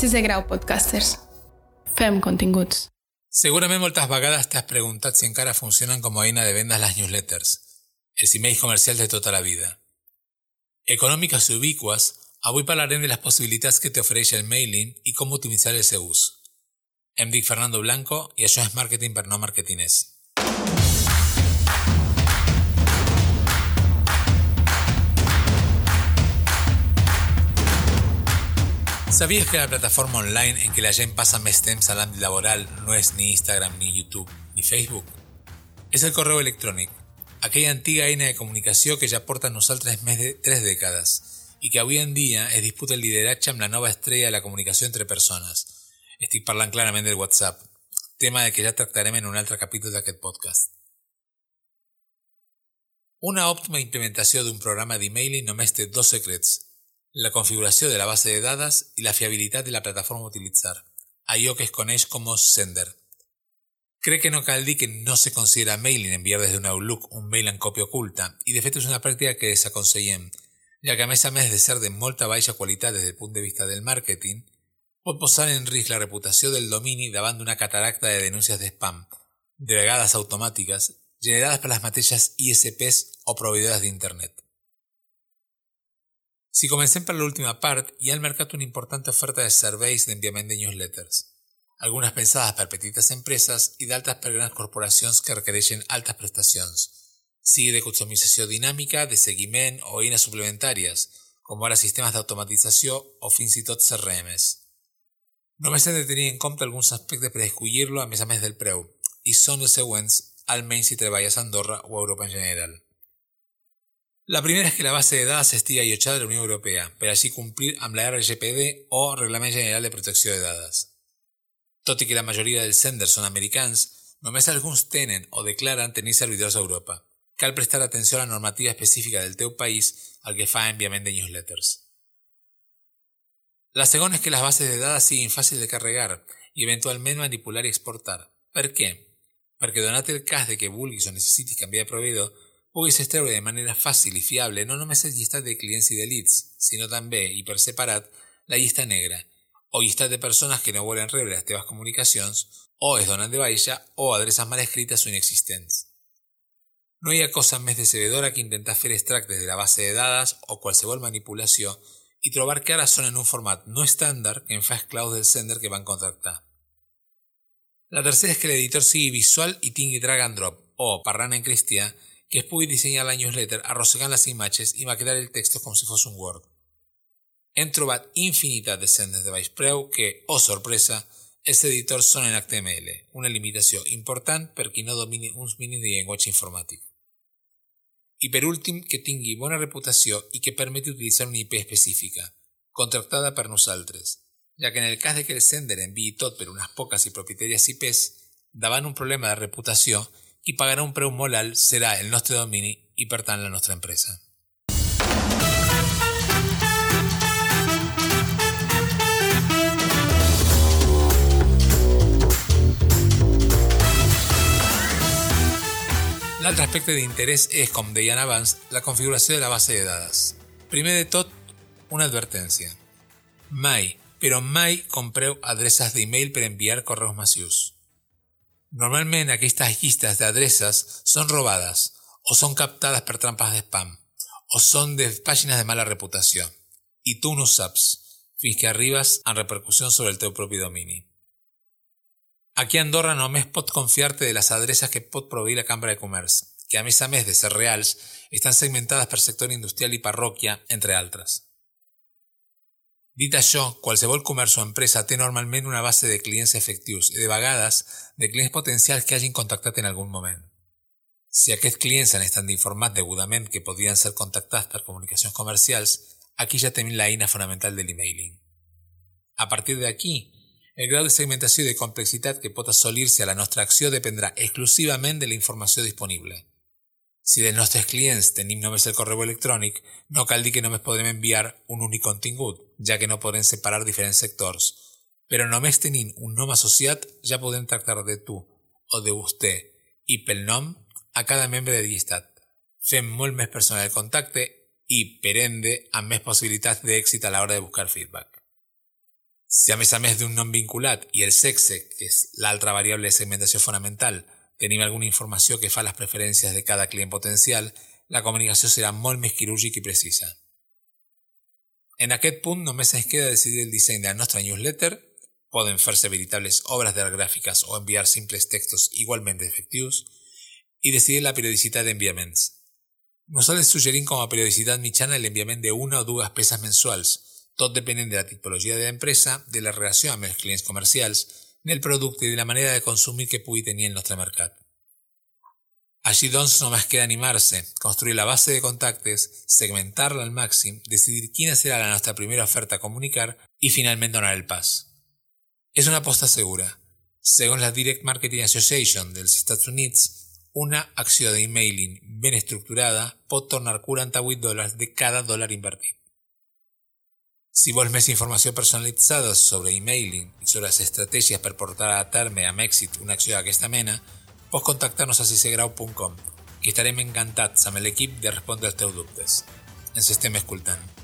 Sisè grau podcasters. Fem continguts. Segurament moltes vegades t'has preguntat si encara funcionen com a eina de vendes les newsletters, els emails comercials de tota la vida. Econòmiques i ubiques, avui parlarem de les possibilitats que t'ofereix el mailing i com utilitzar el seu ús. Em dic Fernando Blanco i això és Marketing per no marketiners. ¿Sabías que la plataforma online en que la gent passa més temps a l'àmbit laboral no és ni Instagram, ni YouTube, ni Facebook? És el correu electrònic, aquella antiga eina de comunicació que ja porta a nosaltres més de tres dècades i que avui en dia es disputa el lideratge amb la nova estrella de la comunicació entre persones. Estic parlant clarament del WhatsApp, tema del que ja tractarem en un altre capítol d'aquest podcast. Una òptima implementació d'un programa d'emailing només té dos secrets – la configuració de la base de dades i la fiabilitat de la plataforma a utilitzar, allò que es coneix com Sender. Crec que no cal que no se considera mailing enviar des d'un Outlook un mail en còpia oculta i de fet és una pràctica que desaconsellem, ja que a més a més de ser de molta baixa qualitat des del punt de vista del màrqueting, pot posar en risc la reputació del domini davant d'una cataracta de denúncies de spam, de vegades automàtiques, generades per les mateixes ISPs o proveïdores d'internet. Si comencem per l'última part, hi ha al mercat una important oferta de serveis d'enviament de newsletters, algunes pensades per petites empreses i d'altres per grans corporacions que requereixen altes prestacions, sigui de customització dinàmica, de seguiment o eines suplementàries, com ara sistemes d'automatització o fins i tot CRMs. Només hem de tenir en compte alguns aspectes per escollir-lo a més a més del preu, i són els següents, almenys si treballes a Andorra o a Europa en general. La primera és que la base de dades estigui allotjada de la Unió Europea, per així complir amb la RGPD o Reglament General de Protecció de Dades. Tot que la majoria dels senders són americans, només alguns tenen o declaren tenir servidors a Europa. Cal prestar atenció a la normativa específica del teu país al que fa enviament de newsletters. La segona és que les bases de dades siguin fàcils de carregar i eventualment manipular i exportar. Per què? Perquè donat el cas de que vulguis o necessitis canviar de proveïdor, puguis extreure de manera fàcil i fiable no només el llistat de clients i de leads, sinó també, i per separat, la llista negra, o llistat de persones que no volen rebre les teves comunicacions, o es donen de baixa, o adreces mal escrites o inexistents. No hi ha cosa més decebedora que intentar fer extractes de la base de dades o qualsevol manipulació i trobar que ara són en un format no estàndard que en fa esclaus del sender que van contractar. La tercera és que l'editor sigui visual i tingui drag and drop, o, parlant en cristià, que pugui dissenyar la newsletter arrossegant les imatges i maquetar el text com si fos un Word. Hem trobat infinitat de sendes de baix que, oh sorpresa, els editors són en HTML, una limitació important per qui no domini uns mínims de llenguatge informàtic. I per últim, que tingui bona reputació i que permeti utilitzar una IP específica, contractada per nosaltres, ja que en el cas de que el sender enviï tot per unes poques i propietàries IPs, davant un problema de reputació, i pagarà un preu molt alt serà el nostre domini i per tant la nostra empresa. L'altre aspecte d'interès és, com deien abans, la configuració de la base de dades. Primer de tot, una advertència. Mai, però mai compreu adreces d'e-mail per enviar correus massius. Normalment aquestes llistes d'adreces són robades o són captades per trampes de spam o són de pàgines de mala reputació i tu no saps fins que arribes en repercussió sobre el teu propi domini. Aquí a Andorra només pot confiar-te de les adreces que pot proveir la Cambra de Comerç, que a més a més de ser reals, estan segmentades per sector industrial i parròquia, entre altres. Dit això, qualsevol comerç o empresa té normalment una base de clients efectius i de vegades de clients potencials que hagin contactat en algun moment. Si aquests clients han estat informats degudament que podrien ser contactats per comunicacions comercials, aquí ja tenim la eina fonamental de l'emailing. A partir d'aquí, el grau de segmentació i de complexitat que pot assolir-se a la nostra acció dependrà exclusivament de la informació disponible. Si dels nostres clients tenim només el correu electrònic, no cal dir que només podrem enviar un únic contingut, ja que no podem separar diferents sectors. Però només tenint un nom associat ja podem tractar de tu o de vostè i pel nom a cada membre del llistat. Fem molt més personal el contacte i, per ende, amb més possibilitats d'èxit a l'hora de buscar feedback. Si a mes a mes d'un nom vinculat i el sexe, que és l'altra variable de segmentació fonamental, tenim alguna informació que fa les preferències de cada client potencial, la comunicació serà molt més quirúrgica i precisa. En aquest punt només ens queda decidir el disseny de la newsletter, poden fer-se veritables obres de gràfiques o enviar simples textos igualment efectius, i decidir la periodicitat d'enviaments. Nosaltres suggerim com a periodicitat mitjana l'enviament de una o dues peces mensuals, tot depenent de la tipologia de l'empresa, de la relació amb els clients comercials, del producte i de la manera de consumir que pugui tenir el nostre mercat. Així doncs, només queda animar-se, construir la base de contactes, segmentar-la al màxim, decidir quina serà la nostra primera oferta a comunicar i finalment donar el pas. És una aposta segura. Segons la Direct Marketing Association dels Estats Units, una acció d'emailing ben estructurada pot tornar 48 dòlars de cada dòlar invertit. Si vols més informació personalitzada sobre emailing i sobre les estratègies per portar a terme amb èxit una acció d'aquesta mena, pots contactar-nos a sisegrau.com i estarem encantats amb l'equip de respondre als teus dubtes. Ens estem escoltant.